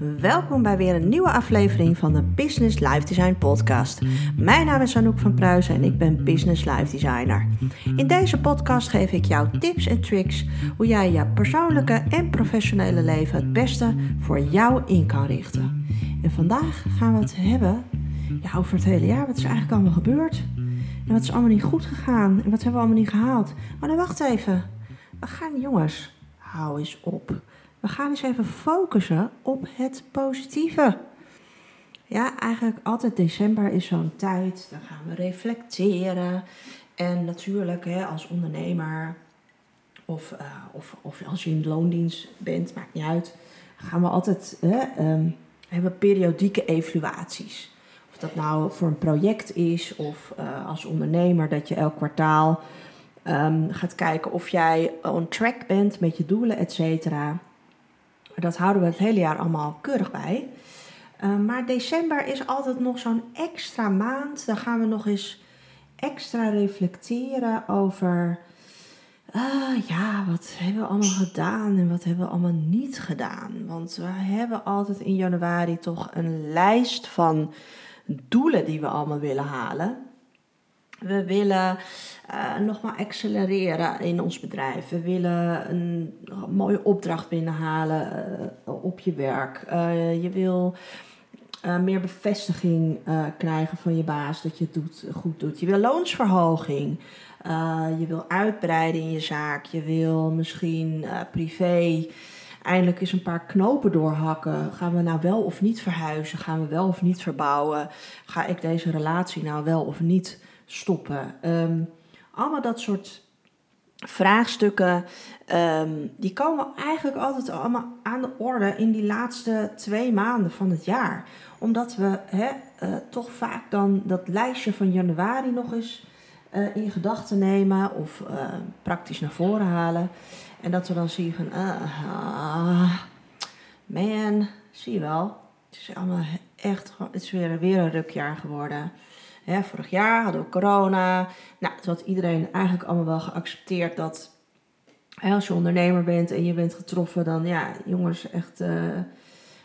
Welkom bij weer een nieuwe aflevering van de Business Life Design Podcast. Mijn naam is Anouk van Pruisen en ik ben Business Life Designer. In deze podcast geef ik jou tips en tricks hoe jij je persoonlijke en professionele leven het beste voor jou in kan richten. En vandaag gaan we het hebben over het hele jaar. Wat is eigenlijk allemaal gebeurd? En wat is allemaal niet goed gegaan? En wat hebben we allemaal niet gehaald? Maar dan wacht even. We gaan jongens, hou eens op. We gaan eens even focussen op het positieve. Ja, eigenlijk altijd december is zo'n tijd. Dan gaan we reflecteren. En natuurlijk, hè, als ondernemer of, uh, of, of als je in loondienst bent, maakt niet uit. Gaan we altijd hè, um, hebben periodieke evaluaties. Of dat nou voor een project is of uh, als ondernemer dat je elk kwartaal um, gaat kijken of jij on track bent met je doelen, et cetera. Dat houden we het hele jaar allemaal keurig bij. Uh, maar december is altijd nog zo'n extra maand. Dan gaan we nog eens extra reflecteren over. Uh, ja, wat hebben we allemaal gedaan en wat hebben we allemaal niet gedaan? Want we hebben altijd in januari toch een lijst van doelen die we allemaal willen halen. We willen uh, nog maar accelereren in ons bedrijf. We willen een mooie opdracht binnenhalen uh, op je werk. Uh, je wil meer bevestiging krijgen van je baas dat je het doet, goed doet. Je wil loonsverhoging. je wil uitbreiden in je zaak. Je wil misschien privé eindelijk eens een paar knopen doorhakken. Gaan we nou wel of niet verhuizen? Gaan we wel of niet verbouwen? Ga ik deze relatie nou wel of niet stoppen? Um, allemaal dat soort vraagstukken, um, die komen eigenlijk altijd allemaal aan de orde in die laatste twee maanden van het jaar. Omdat we uh, toch vaak dan dat lijstje van januari nog eens uh, in gedachten nemen of uh, praktisch naar voren halen. En dat we dan zien van, ah, man, zie je wel, het is allemaal echt, het is weer, weer een rukjaar geworden vorig jaar hadden we corona. Nou, toen had iedereen eigenlijk allemaal wel geaccepteerd dat als je ondernemer bent en je bent getroffen, dan ja, jongens, echt uh,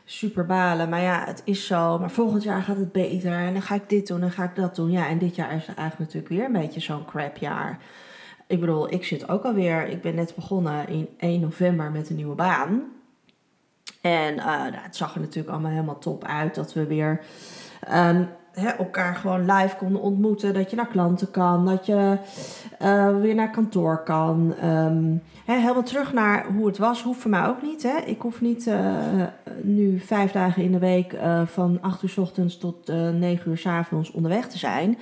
super balen. Maar ja, het is zo. Maar volgend jaar gaat het beter. En dan ga ik dit doen en ga ik dat doen. Ja, en dit jaar is eigenlijk natuurlijk weer een beetje zo'n crap jaar. Ik bedoel, ik zit ook alweer. Ik ben net begonnen in 1 november met een nieuwe baan. En uh, nou, het zag er natuurlijk allemaal helemaal top uit dat we weer. Um, hè, elkaar gewoon live konden ontmoeten. Dat je naar klanten kan, dat je uh, weer naar kantoor kan. Um, hè, helemaal terug naar hoe het was, hoeft voor mij ook niet. Hè. Ik hoef niet uh, nu vijf dagen in de week uh, van 8 uur s ochtends tot 9 uur s avonds onderweg te zijn.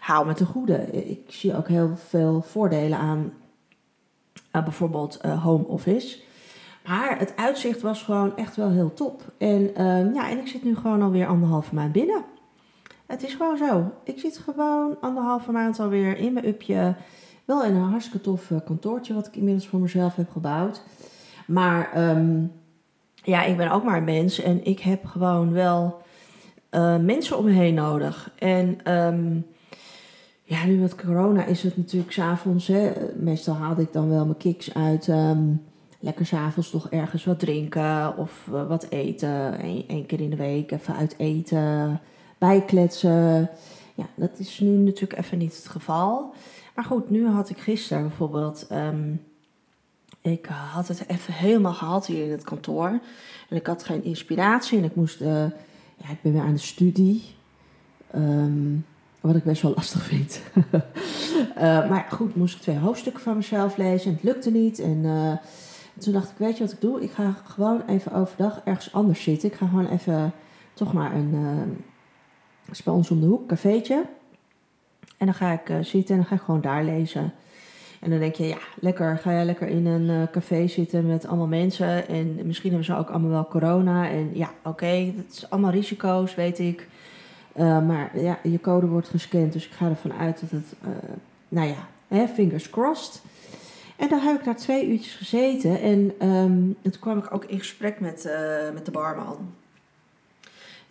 Haal met de goede. Ik zie ook heel veel voordelen aan bijvoorbeeld home office. Maar het uitzicht was gewoon echt wel heel top. En, uh, ja, en ik zit nu gewoon alweer anderhalve maand binnen. Het is gewoon zo. Ik zit gewoon anderhalve maand alweer in mijn upje. Wel in een hartstikke tof eh, kantoortje wat ik inmiddels voor mezelf heb gebouwd. Maar um, ja, ik ben ook maar een mens en ik heb gewoon wel uh, mensen om me heen nodig. En um, ja, nu met corona is het natuurlijk s'avonds. Meestal haalde ik dan wel mijn kicks uit. Um, lekker s'avonds toch ergens wat drinken of uh, wat eten. Eén keer in de week even uit eten bijkletsen. Ja, dat is nu natuurlijk even niet het geval. Maar goed, nu had ik gisteren bijvoorbeeld. Um, ik had het even helemaal gehad hier in het kantoor. En ik had geen inspiratie. En ik moest. Uh, ja, ik ben weer aan de studie. Um, wat ik best wel lastig vind. uh, maar goed, moest ik twee hoofdstukken van mezelf lezen. En het lukte niet. En, en toen dacht ik, weet je wat ik doe? Ik ga gewoon even overdag ergens anders zitten. Ik ga gewoon even toch maar een, dat ons om de hoek, cafeetje. En dan ga ik uh, zitten en dan ga ik gewoon daar lezen. En dan denk je, ja, lekker. Ga je lekker in een uh, café zitten met allemaal mensen. En misschien hebben ze ook allemaal wel corona. En ja, oké, okay, dat is allemaal risico's, weet ik. Uh, maar ja, je code wordt gescand. Dus ik ga ervan uit dat het, nou ja, hè, fingers crossed. En dan heb ik daar twee uurtjes gezeten. En um, toen kwam ik ook in gesprek met, met de barman.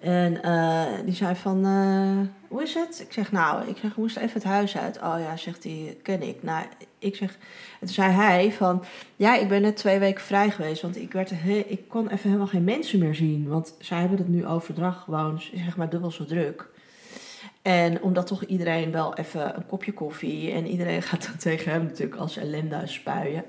En uh, die zei van, uh, hoe is het? Ik zeg, nou, ik zeg, moest even het huis uit. Oh ja, zegt hij, ken ik. Nou, ik zeg, en toen zei hij van, ja, ik ben net twee weken vrij geweest. Want ik, werd he ik kon even helemaal geen mensen meer zien. Want zij hebben het nu overdag gewoon, zeg maar, dubbel zo druk. En omdat toch iedereen wel even een kopje koffie... en iedereen gaat dan tegen hem natuurlijk als ellende spuien.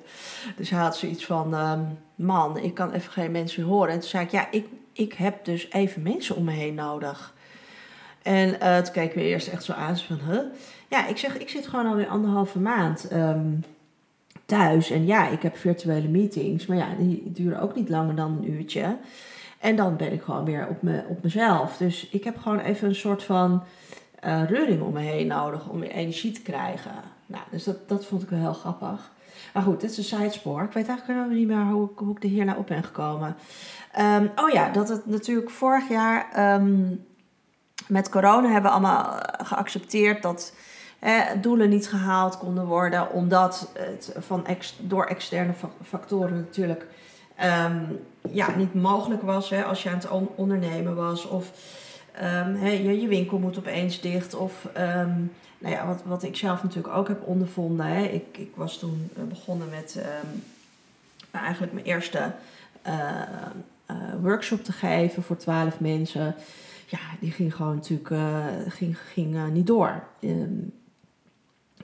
Dus hij had zoiets van, um, man, ik kan even geen mensen horen. En toen zei ik, ja, ik ik heb dus even mensen om me heen nodig. En uh, toen keek we eerst echt zo aan, van, huh? Ja, ik zeg, ik zit gewoon alweer anderhalve maand ehm, thuis. En ja, ik heb virtuele meetings, maar ja, die duren ook niet langer dan een uurtje. En dan ben ik gewoon weer op, me, op mezelf. Dus ik heb gewoon even een soort van uh, reuring om me heen nodig om weer energie te krijgen. Nou, dus dat, dat vond ik wel heel grappig. Maar goed, dit is een sidespoor. Ik weet eigenlijk niet meer hoe, hoe ik er hier nou op ben gekomen. Um, oh ja, dat het natuurlijk vorig jaar um, met corona hebben we allemaal geaccepteerd dat doelen niet gehaald konden worden, omdat het van door externe factoren natuurlijk um, ja, niet mogelijk was hè, als je aan het ondernemen was. Of je, je winkel moet opeens dicht. Of nou ja, wat, wat ik zelf natuurlijk ook heb ondervonden. Ik, ik was toen eh, begonnen met eigenlijk mijn eerste uh, workshop te geven voor twaalf mensen. Ja, die ging gewoon natuurlijk uh, ging, ging, uh, niet door. Um,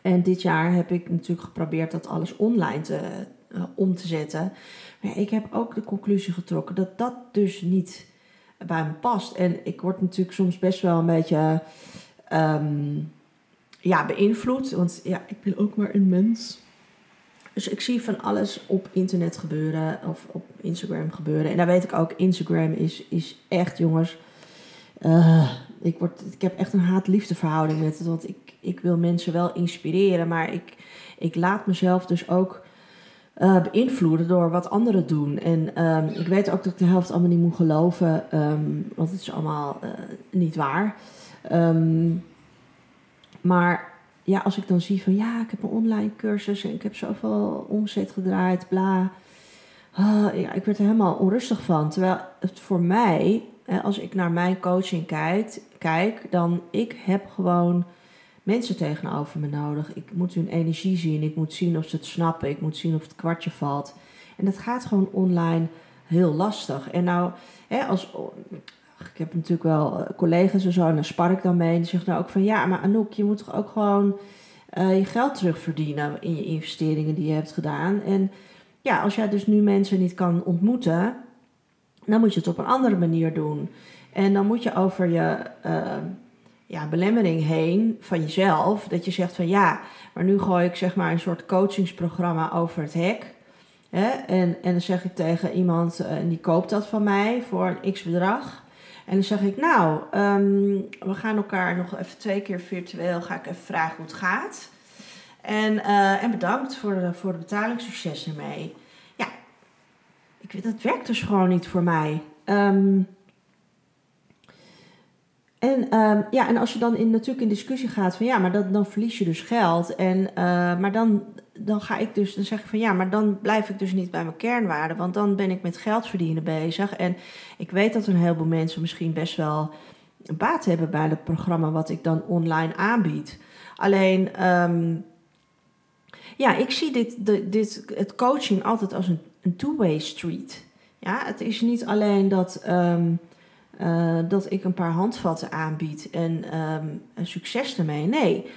en dit jaar heb ik natuurlijk geprobeerd dat alles online te, om te zetten. Maar ik heb ook de conclusie getrokken dat dat dus niet bij me past. En ik word natuurlijk soms best wel een beetje um, ja, beïnvloed. Want ja, ik ben ook maar een mens. Dus ik zie van alles op internet gebeuren of op Instagram gebeuren. En daar weet ik ook, Instagram is, is echt, jongens. Uh, ik, word, ik heb echt een haat-liefde verhouding met het. Want ik, ik wil mensen wel inspireren, maar ik, ik laat mezelf dus ook uh, beïnvloeden door wat anderen doen. En um, ik weet ook dat ik de helft allemaal niet moet geloven, um, want het is allemaal uh, niet waar. Um, maar ja, als ik dan zie van ja, ik heb een online cursus en ik heb zoveel omzet gedraaid, bla. Uh, ja, ik werd er helemaal onrustig van. Terwijl het voor mij, als ik naar mijn coaching kijk, kijk, dan ik heb gewoon mensen tegenover me nodig. Ik moet hun energie zien, ik moet zien of ze het snappen, ik moet zien of het kwartje valt. En dat gaat gewoon online heel lastig. En nou, hè, als, ik heb natuurlijk wel eh, collega's en zo, en daar spar ik dan mee. En die zeggen nou ook van ja, maar Anouk, je moet toch ook gewoon uh, je geld terugverdienen in je investeringen die je hebt gedaan. En ja, als jij dus nu mensen niet kan ontmoeten, dan moet je het op een andere manier doen. En dan moet je over je uh, ja, belemmering heen van jezelf, dat je zegt van ja, maar nu gooi ik zeg maar een soort coachingsprogramma over het hek. Hè? En, en dan zeg ik tegen iemand, die koopt dat van mij voor een x bedrag. En dan zeg ik, nou, um, we gaan elkaar nog even twee keer virtueel, ga ik even vragen hoe het gaat. En, uh, en bedankt voor de, voor de ermee. Ja, ik, dat werkt dus gewoon niet voor mij. Um, en, um, ja, en als je dan in, natuurlijk in discussie gaat van ja, maar dan verlies je dus geld. En, uh, maar dan, dan ga ik dus, dan zeg ik van ja, maar dan blijf ik dus niet bij mijn kernwaarden. Want dan ben ik met geld verdienen bezig. En ik weet dat een heleboel mensen misschien best wel baat hebben bij het programma wat ik dan online aanbied. Alleen, um, ja, ik zie dit, dit, dit, het coaching altijd als een, een two-way street. Ja, het is niet alleen dat. Um, uh, dat ik een paar handvatten aanbied en um, een succes ermee. Nee,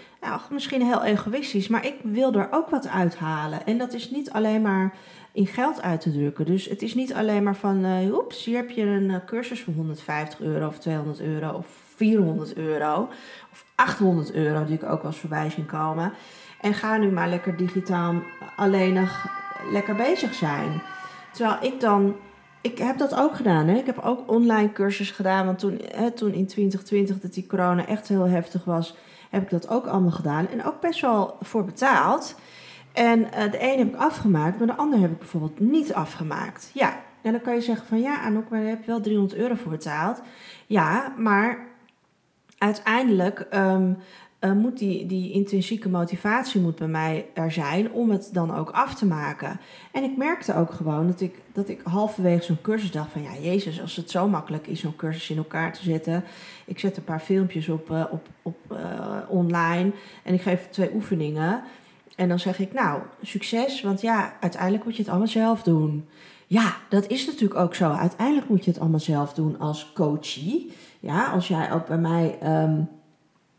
misschien heel egoïstisch, maar ik wil er ook wat uithalen. En dat is niet alleen maar in geld uit te drukken. Dus het is niet alleen maar van, uh, oeps, hier heb je een uh, cursus van 150 euro of 200 euro of 400 euro of 800 euro, die ik ook wel eens voorbij komen. En ga nu maar lekker digitaal alleenig lekker bezig zijn. Terwijl ik dan ik heb dat ook gedaan. Hè? Ik heb ook online cursus gedaan. Want toen, hè, toen in 2020 dat die corona echt heel heftig was, heb ik dat ook allemaal gedaan. En ook best wel voor betaald. En uh, de ene heb ik afgemaakt, maar de andere heb ik bijvoorbeeld niet afgemaakt. Ja, en dan kan je zeggen van ja, Anouk, maar daar heb je wel 300 euro voor betaald. Ja, maar uiteindelijk um, uh, moet die, die intrinsieke motivatie moet bij mij er zijn om het dan ook af te maken. En ik merkte ook gewoon dat ik, dat ik halverwege zo'n cursus dacht van ja, Jezus, als het zo makkelijk is zo'n cursus in elkaar te zetten. Ik zet een paar filmpjes op, uh, op, op uh, online en ik geef twee oefeningen. En dan zeg ik, nou, succes, want ja, uiteindelijk moet je het allemaal zelf doen. Ja, dat is natuurlijk ook zo. Uiteindelijk moet je het allemaal zelf doen als coachie. Ja, als jij ook bij mij um,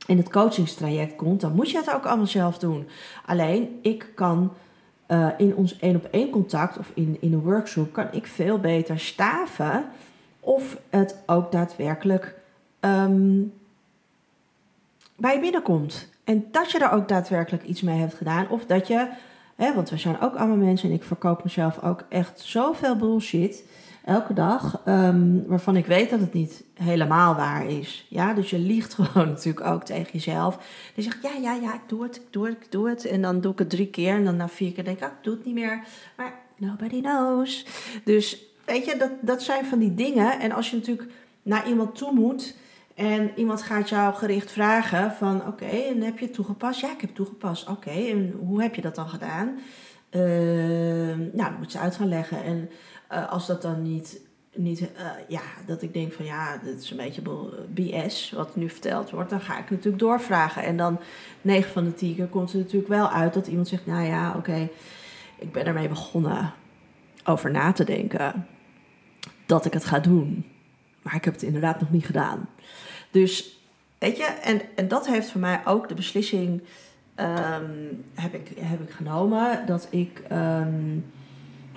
in het coachingstraject komt, dan moet je het ook allemaal zelf doen. Alleen, ik kan uh, in ons één op één contact of in, in een workshop, kan ik veel beter staven of het ook daadwerkelijk um, bij je binnenkomt. En dat je er ook daadwerkelijk iets mee hebt gedaan. Of dat je, hè, want we zijn ook allemaal mensen en ik verkoop mezelf ook echt zoveel bullshit elke dag, um, waarvan ik weet dat het niet helemaal waar is. Ja, dus je liegt gewoon natuurlijk ook tegen jezelf. Dan zeg ja, ja, ja, ik doe het, ik doe het, ik doe het. En dan doe ik het drie keer en dan na vier keer denk ik, oh, ik doe het niet meer. Maar nobody knows. Dus weet je, dat, dat zijn van die dingen. En als je natuurlijk naar iemand toe moet en iemand gaat jou gericht vragen van, oké, en heb je het toegepast? Ja, ik heb het toegepast. Oké, en hoe heb je dat dan gedaan? Uh, nou, dan moet ze uit gaan leggen. En uh, als dat dan niet, niet uh, ja, dat ik denk van ja, dat is een beetje BS wat nu verteld wordt, dan ga ik natuurlijk doorvragen. En dan 9 van de 10 keer komt er natuurlijk wel uit dat iemand zegt, nou ja, oké, ik ben ermee begonnen over na te denken dat ik het ga doen. Maar ik heb het inderdaad nog niet gedaan. Dus weet je, en, en dat heeft voor mij ook de beslissing um, heb, ik, heb ik genomen dat ik um,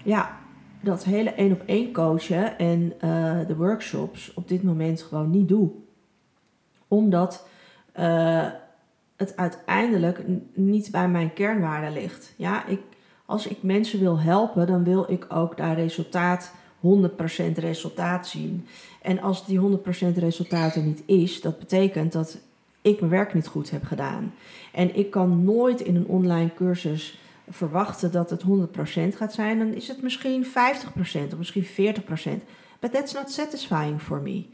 ja, dat hele één op één coachen en uh, de workshops op dit moment gewoon niet doe. Omdat uh, het uiteindelijk niet bij mijn kernwaarden ligt. Ja, ik, als ik mensen wil helpen, dan wil ik ook daar resultaat, 100% resultaat zien. En als die 100% resultaat er niet is, dat betekent dat ik mijn werk niet goed heb gedaan. En ik kan nooit in een online cursus verwachten dat het 100% gaat zijn, dan is het misschien 50% of misschien 40%. But that's not satisfying for me.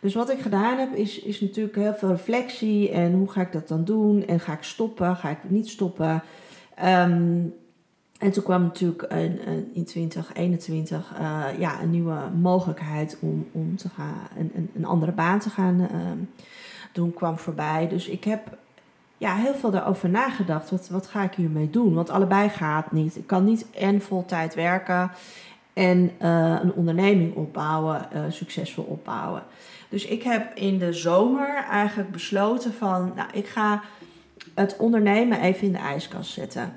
Dus wat ik gedaan heb, is, is natuurlijk heel veel reflectie. En hoe ga ik dat dan doen? En ga ik stoppen? Ga ik niet stoppen? Um, en toen kwam natuurlijk in 2021 uh, ja, een nieuwe mogelijkheid om, om te gaan, een, een andere baan te gaan uh, doen, kwam voorbij. Dus ik heb ja, heel veel daarover nagedacht. Wat, wat ga ik hiermee doen? Want allebei gaat niet. Ik kan niet en vol tijd werken en uh, een onderneming opbouwen, uh, succesvol opbouwen. Dus ik heb in de zomer eigenlijk besloten van, nou, ik ga het ondernemen even in de ijskast zetten.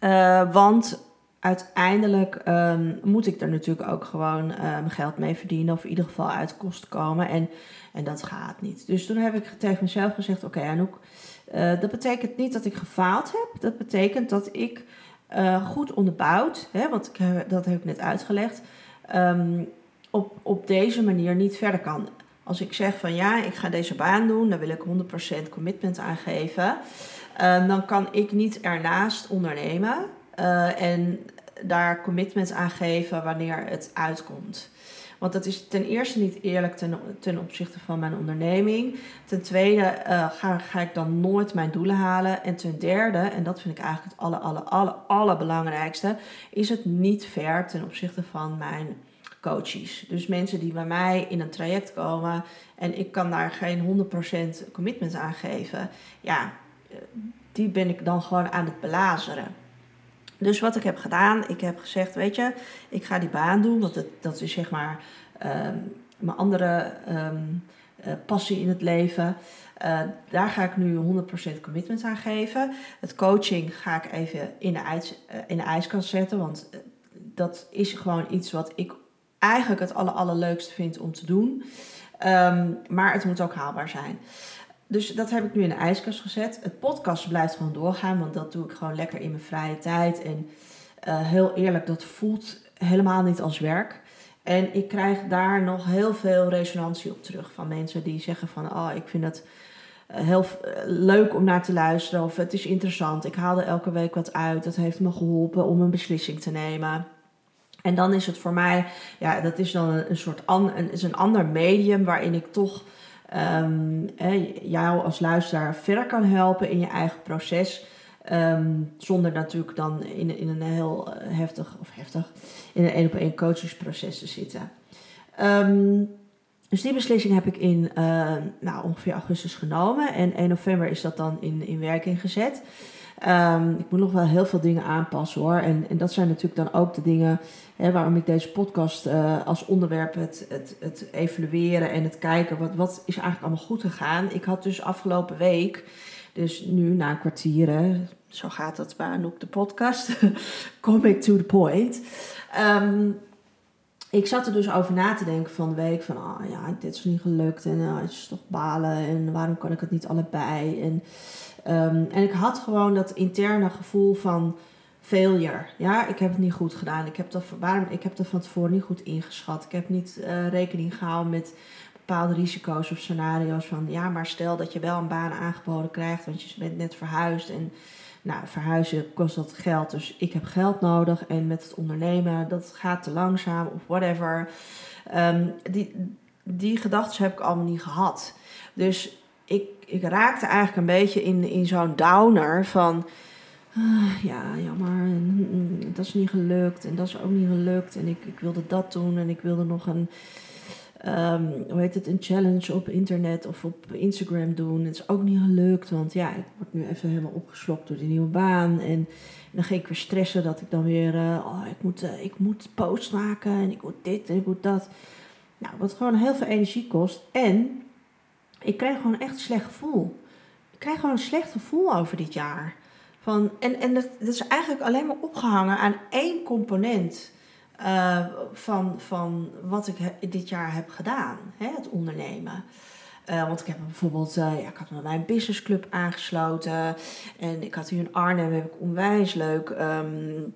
Uh, want uiteindelijk um, moet ik er natuurlijk ook gewoon mijn geld mee verdienen. Of in ieder geval uit kosten komen. En, en dat gaat niet. Dus toen heb ik tegen mezelf gezegd: Oké, Anouk, uh, dat betekent niet dat ik gefaald heb. Dat betekent dat ik uh, goed onderbouwd, hè, want ik, dat heb ik net uitgelegd, um, op, op deze manier niet verder kan. Als ik zeg van ja, ik ga deze baan doen, daar wil ik 100% commitment aan geven. Uh, dan kan ik niet ernaast ondernemen. En daar commitment aan geven wanneer het uitkomt. Want dat is ten eerste niet eerlijk ten, ten opzichte van mijn onderneming. Ten tweede uh, ga, ik dan nooit mijn doelen halen. En ten derde, en dat vind ik eigenlijk het aller, aller, aller, allerbelangrijkste, is het niet fair ten opzichte van mijn coaches. Dus mensen die bij mij in een traject komen en ik kan daar geen 100% commitment aan geven. Ja, die ben ik dan gewoon aan het belazeren. Dus wat ik heb gedaan, ik heb gezegd, weet je, ik ga die baan doen, want dat, dat is zeg maar um, mijn andere um, uh, passie in het leven. Uh, daar ga ik nu 100% commitment aan geven. Het coaching ga ik even in de, ijs, uh, in de ijskast zetten, want dat is gewoon iets wat ik eigenlijk het aller, allerleukste vind om te doen. Um, maar het moet ook haalbaar zijn. Dus dat heb ik nu in de ijskast gezet. Het podcast blijft gewoon doorgaan, want dat doe ik gewoon lekker in mijn vrije tijd. En uh, heel eerlijk, dat voelt helemaal niet als werk. En ik krijg daar nog heel veel resonantie op terug van mensen die zeggen van, oh, ik vind het eh, heel eh, leuk om naar te luisteren of het is interessant. Ik haal er elke week wat uit. Dat heeft me geholpen om een beslissing te nemen. En dan is het voor mij, ja, dat is dan een, soort een, is een ander medium waarin ik toch um, jou als luisteraar verder kan helpen in je eigen proces. Ehm, zonder natuurlijk dan in, in een heel eh, heftig, of heftig, in een één op één coachingsproces te zitten. Um, dus die beslissing heb ik in uh, nou, ongeveer augustus genomen. En 1 november is dat dan in, in werking gezet. Um, ik moet nog wel heel veel dingen aanpassen hoor. En, en dat zijn natuurlijk dan ook de dingen hè, waarom ik deze podcast uh, als onderwerp het, het, het evalueren en het kijken. Wat, wat is eigenlijk allemaal goed gegaan? Ik had dus afgelopen week, dus nu na een kwartier, zo gaat dat bij Anouk de podcast, kom ik to the point. Um, ik zat er dus over na te denken van de week van, ah oh, ja, dit is niet gelukt en uh, het is toch balen en waarom kan ik het niet allebei? En, um, en ik had gewoon dat interne gevoel van failure. Ja, ik heb het niet goed gedaan. Ik heb dat, waarom, ik heb dat van tevoren niet goed ingeschat. Ik heb niet uh, rekening gehouden met bepaalde risico's of scenario's van, ja, maar stel dat je wel een baan aangeboden krijgt, want je bent net verhuisd en nou, verhuizen kost dat geld, dus ik heb geld nodig. En met het ondernemen, dat gaat te langzaam of whatever. Um, die, die gedachten heb ik allemaal niet gehad. Dus ik, ik raakte eigenlijk een beetje in, in zo'n downer van... Uh, ja, jammer, mm, dat is niet gelukt en dat is ook niet gelukt. En ik, ik wilde dat doen en ik wilde nog een um, hoe heet het, een challenge op internet of op Instagram doen. Het is ook niet gelukt, want ja, ik word nu even helemaal opgeslokt door die nieuwe baan. En, dan ging ik weer stressen dat ik dan weer, uh, oh, ik moet, uh, ik moet post maken en ik moet dit en ik moet dat. Nou, wat gewoon heel veel energie kost. En ik kreeg gewoon echt een slecht gevoel. Ik krijg gewoon een slecht gevoel over dit jaar. Van, en en dat, dat is eigenlijk alleen maar opgehangen aan één component uh, van, van wat ik dit jaar heb gedaan, hè, het ondernemen. Uh, want ik heb bijvoorbeeld, uh, ja, ik had me bij een businessclub aangesloten. En ik had hier in Arnhem, heb ik onwijs leuk um,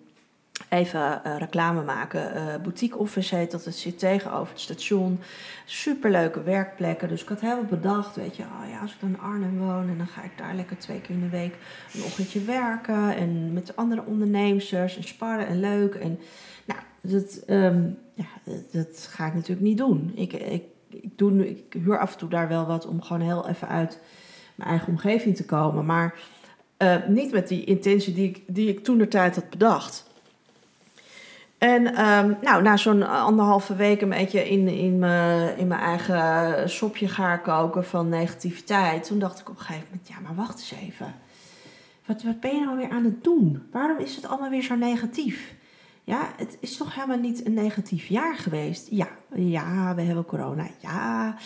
even uh, reclame maken. Boutique Office heet dat, het zit tegenover het station. Superleuke werkplekken. Dus ik had helemaal bedacht, weet je, oh ja, als ik dan in Arnhem woon... en dan ga ik daar lekker twee keer in de week een ochtendje werken... en met andere ondernemers en sparren en leuk. En nou, dat, um, ja, dat ga ik natuurlijk niet doen. Ik, ik, ik, doe, ik huur af en toe daar wel wat om gewoon heel even uit mijn eigen omgeving te komen. Maar uh, niet met die intentie die ik, die ik toen de tijd had bedacht. En um, nou, na zo'n anderhalve week een beetje in, in, mijn, in mijn eigen sopje gaar koken van negativiteit. Toen dacht ik op een gegeven moment, ja, maar wacht eens even. Wat, wat ben je nou weer aan het doen? Waarom is het allemaal weer zo negatief? Ja, het is toch helemaal niet een negatief jaar geweest. Ja, ja we hebben corona. Ja,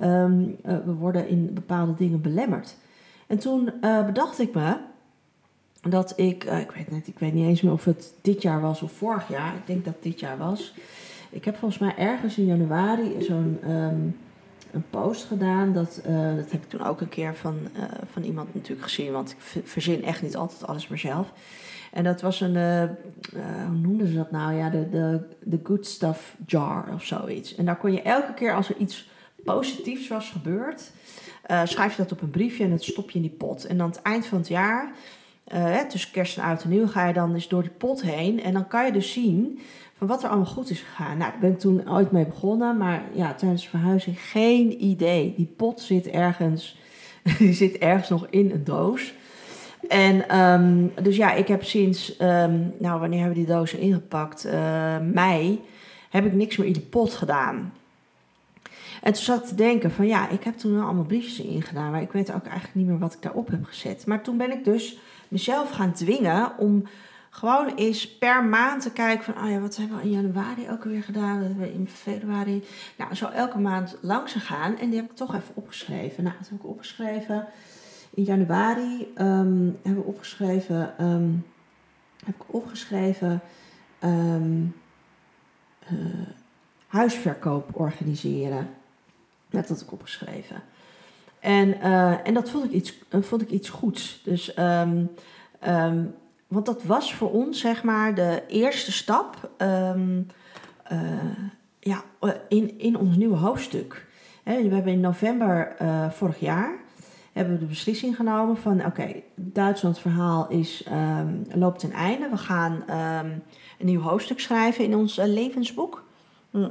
ehm, eh, we worden in bepaalde dingen belemmerd. En toen uh, bedacht ik me dat ik, uh, ik, weet net, ik weet niet eens meer of het dit jaar was of vorig jaar. Ik denk dat het dit jaar was. Ik heb volgens mij ergens in januari zo'n um, een post gedaan. Dat, dat heb ik toen ook een keer van, van iemand natuurlijk gezien. Want ik verzin echt niet altijd alles maar zelf. En dat was een, hoe noemden ze dat nou? Ja, de, de, de good stuff jar of zoiets. En daar kon je elke keer als er iets positiefs was gebeurd, schrijf je dat op een briefje en dat stop je in die pot. En aan het eind van het jaar, tussen kerst en oud en nieuw, ga je dan eens door die pot heen. En dan kan je dus zien van wat er allemaal goed is gegaan. Nou, daar ben toen ooit mee begonnen, maar ja, tijdens de verhuizing geen idee. Die pot zit ergens, die zit ergens nog in een doos. En um, dus ja, ik heb sinds, um, nou wanneer hebben we die dozen ingepakt? Uh, mei, heb ik niks meer in de pot gedaan. En toen zat ik te denken van ja, ik heb toen allemaal briefjes ingedaan, maar ik weet ook eigenlijk niet meer wat ik daarop heb gezet. Maar toen ben ik dus mezelf gaan dwingen om gewoon eens per maand te kijken van, oh ja, wat hebben we in januari ook alweer gedaan, wat hebben we in februari. Nou, zo elke maand langs gegaan en die heb ik toch even opgeschreven. Nou, dat heb ik opgeschreven in januari um, hebben we opgeschreven, um, heb ik opgeschreven um, uh, huisverkoop organiseren. Dat had ik opgeschreven. En, uh, en dat vond ik iets, uh, vond ik iets goeds. Dus, want dat was voor ons, zeg maar, de eerste stap ja, in, in ons nieuwe hoofdstuk. we hebben in november vorig jaar hebben we de beslissing genomen van oké, okay, Duitsland verhaal is, loopt ten einde. We gaan een nieuw hoofdstuk schrijven in ons levensboek. Hm.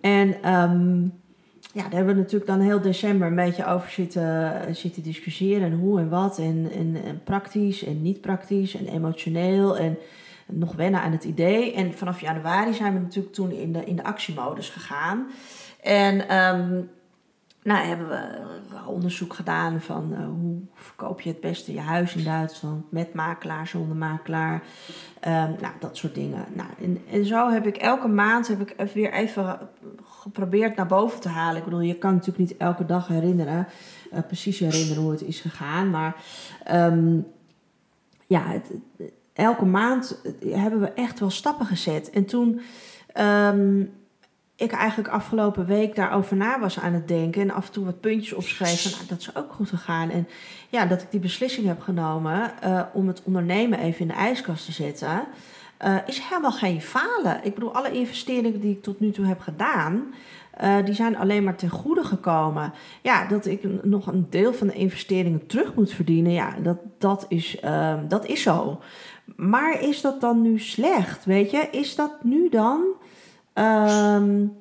En ja, daar hebben we natuurlijk dan heel december een beetje over zitten, zitten discussiëren. En hoe en wat. En, en, en praktisch en niet praktisch en emotioneel. En nog wennen aan het idee. En vanaf januari zijn we natuurlijk toen in de, in de actiemodus gegaan. En um, nou, hebben we onderzoek gedaan van uh, hoe verkoop je het beste je huis in Duitsland met makelaar, zonder makelaar. Um, nou, dat soort dingen. Nou, en, en zo heb ik elke maand heb ik weer even geprobeerd naar boven te halen. Ik bedoel, je kan natuurlijk niet elke dag herinneren, uh, precies herinneren hoe het is gegaan. Maar um, ja, elke maand hebben we echt wel stappen gezet. En toen um, ik eigenlijk afgelopen week daarover na was aan het denken en af en toe wat puntjes opschreef, van, nou, dat is ook goed gegaan. En ja, dat ik die beslissing heb genomen uh, om het ondernemen even in de ijskast te zetten, uh, is helemaal geen falen. Ik bedoel, alle investeringen die ik tot nu toe heb gedaan, uh, die zijn alleen maar ten goede gekomen. Ja, dat ik nog een deel van de investeringen terug moet verdienen, ja, dat, dat, is, uh, dat is zo. Maar is dat dan nu slecht? Weet je, is dat nu dan um,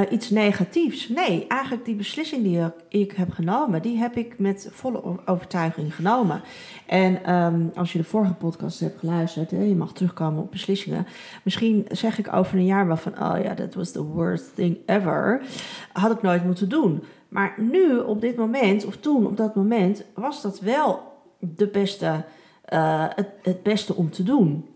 uh, iets negatiefs? Nee, eigenlijk die beslissing die ik heb genomen, die heb ik met volle overtuiging genomen. En um, als je de vorige podcast hebt geluisterd, je mag terugkomen op beslissingen. Misschien zeg ik over een jaar wel van, oh ja, that was the worst thing ever. Had ik nooit moeten doen. Maar nu, op dit moment, of toen, op dat moment, was dat wel de beste het, het beste om te doen.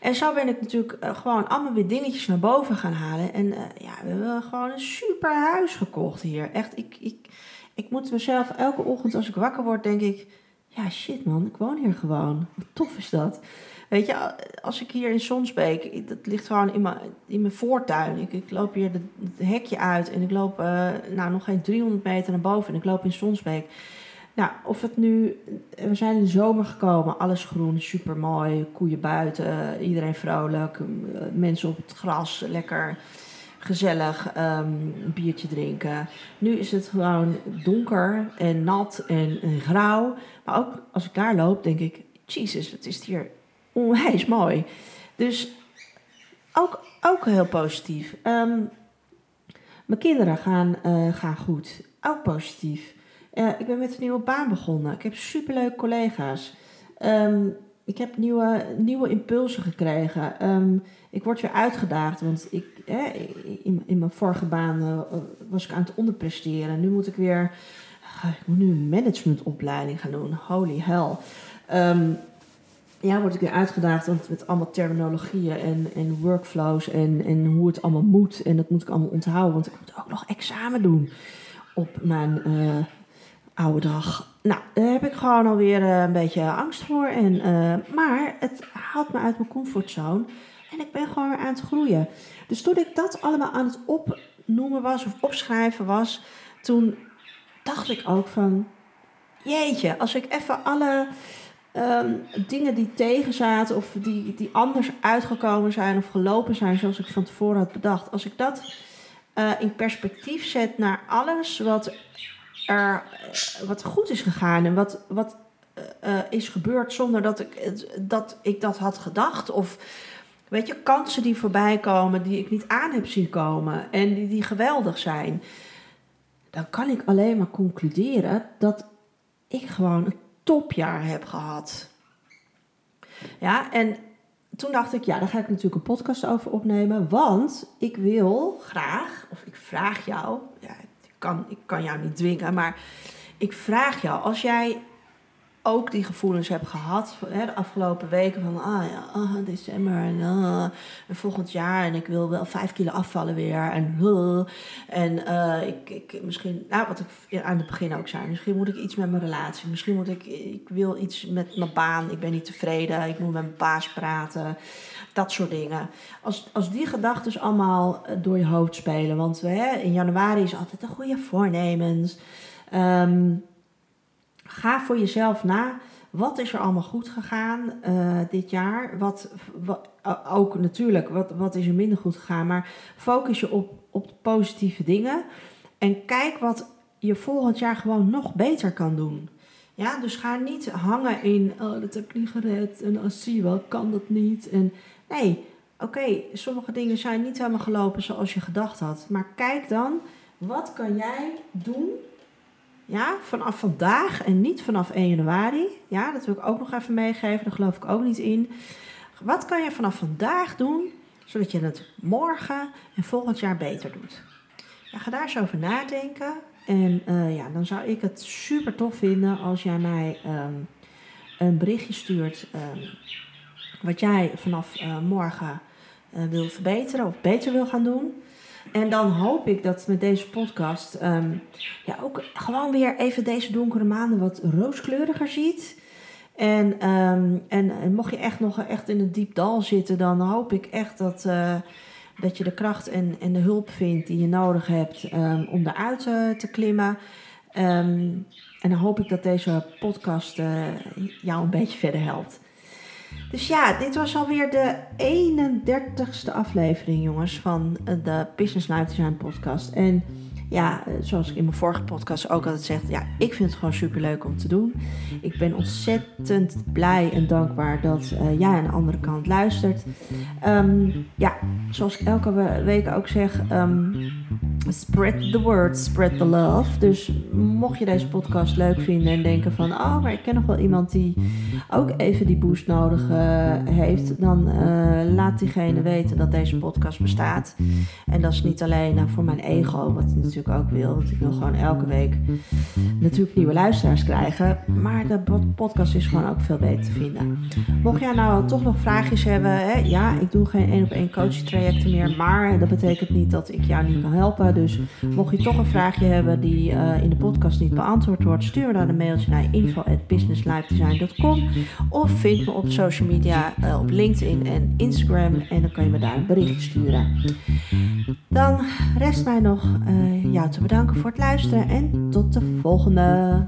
En zo ben ik natuurlijk uh, gewoon allemaal weer dingetjes naar boven gaan halen. En uh, ja, we hebben gewoon een super huis gekocht hier. Echt, ik, ik, ik moet mezelf elke ochtend als ik wakker word, denk ik... Ja, shit man, ik woon hier gewoon. Wat tof is dat. Weet je, als ik hier in Sonsbeek, dat ligt gewoon in mijn, in mijn voortuin. Ik, ik loop hier het hekje uit en ik loop nou, nog geen 300 meter naar boven en ik loop in Sonsbeek. Nou, of het nu, we zijn in de zomer gekomen, alles groen, super mooi, koeien buiten, iedereen vrolijk, mensen op het gras, lekker gezellig um, een biertje drinken. Nu is het gewoon donker en nat en, grauw. Maar ook als ik daar loop, denk ik, Jezus, wat is hier onwijs mooi. Dus ook, ook heel positief. Um, mijn kinderen gaan, uh, gaan goed, ook positief. Uh, ik ben met een nieuwe baan begonnen. Ik heb superleuke collega's. Um, ik heb nieuwe, nieuwe impulsen gekregen. Um, ik word weer uitgedaagd, want ik, in, in mijn vorige baan uh, was ik aan het onderpresteren. Nu moet ik weer, uh, ik moet nu een managementopleiding gaan doen. Holy hell. Um, ja, word ik weer uitgedaagd want met allemaal terminologieën en, en workflows en, en hoe het allemaal moet. En dat moet ik allemaal onthouden, want ik moet ook nog examen doen op mijn uh, oude dag. Nou, daar heb ik gewoon alweer uh, een beetje angst voor. En, uh, maar het haalt me uit mijn comfortzone. En ik ben gewoon weer aan het groeien. Dus toen ik dat allemaal aan het opnoemen was of opschrijven was, toen dacht ik ook van, jeetje, als ik even alle um, dingen die tegen zaten of die, die anders uitgekomen zijn of gelopen zijn zoals ik van tevoren had bedacht, als ik dat uh, in perspectief zet naar alles wat er wat goed is gegaan en wat, wat uh, is gebeurd zonder dat ik, dat ik dat had gedacht. Of weet je, kansen die voorbij komen die ik niet aan heb zien komen en die, die geweldig zijn. Dan kan ik alleen maar concluderen dat ik gewoon een topjaar heb gehad. Ja, en toen dacht ik, ja, daar ga ik natuurlijk een podcast over opnemen. Want ik wil graag, of ik vraag jou, ja, kan, ik kan jou niet dwingen, maar ik vraag jou, als jij ook die gevoelens hebt gehad hè, de afgelopen weken van, ah ja, oh, december en, uh, en, volgend jaar en ik wil wel vijf kilo afvallen weer en en uh, ik, ik misschien, nou wat ik aan het begin ook zei, misschien moet ik iets met mijn relatie, misschien moet ik, ik wil iets met mijn baan, ik ben niet tevreden, ik moet met mijn baas praten, dat soort dingen. Als, als die gedachten allemaal door je hoofd spelen, want hè, in januari is altijd een goede voornemens. Um, ga voor jezelf na. Wat is er allemaal goed gegaan uh, dit jaar? Wat, wat, ook natuurlijk, wat, wat is er minder goed gegaan? Maar focus je op, op de positieve dingen. En kijk wat je volgend jaar gewoon nog beter kan doen. Ja, dus ga niet hangen in, oh, dat heb ik niet gered. En als oh, zie wel, kan dat niet. En nee, oké, sommige dingen zijn niet helemaal gelopen zoals je gedacht had. Maar kijk dan wat kan jij doen ja, vanaf vandaag en niet vanaf 1 januari. Ja, dat wil ik ook nog even meegeven. Daar geloof ik ook niet in. Wat kan je vanaf vandaag doen, zodat je het morgen en volgend jaar beter doet? Ja, ga daar eens over nadenken. En uh, ja, dan zou ik het super tof vinden als jij mij um, een berichtje stuurt. Um, wat jij vanaf uh, morgen uh, wil verbeteren of beter wil gaan doen. En dan hoop ik dat met deze podcast um, ja, ook gewoon weer even deze donkere maanden wat rooskleuriger ziet. En, um, en, mocht je echt nog echt in het diep dal zitten, dan hoop ik echt dat, uh, dat je de kracht en, en de hulp vindt die je nodig hebt um, om eruit te klimmen. en dan hoop ik dat deze podcast jou een beetje verder helpt. Dus ja, dit was alweer de 31ste aflevering, jongens, van de Business Life Design podcast. En ja, zoals ik in mijn vorige podcast ook altijd zeg, ja, ik vind het gewoon super leuk om te doen. Ik ben ontzettend blij en dankbaar dat uh, jij aan de andere kant luistert. Um, ja, zoals ik elke week ook zeg, um, spread the word, spread the love. Dus mocht je deze podcast leuk vinden en denken van, oh, maar ik ken nog wel iemand die ook even die boost nodig uh, heeft, dan laat diegene weten dat deze podcast bestaat. En dat is niet alleen uh, voor mijn ego, wat natuurlijk ook wil. Want ik wil gewoon elke week natuurlijk nieuwe luisteraars krijgen. Maar de podcast is gewoon ook veel beter te vinden. Mocht jij nou toch nog vraagjes hebben. Hè, ja, ik doe geen één op één coaching trajecten meer. Maar dat betekent niet dat ik jou niet kan helpen. Dus mocht je toch een vraagje hebben die uh, in de podcast niet beantwoord wordt. Stuur dan een mailtje naar info.businesslifedesign.com Of vind me op social media uh, op LinkedIn en Instagram. En dan kan je me daar een bericht sturen. Dan rest mij nog uh, jou te bedanken voor het luisteren en tot de volgende.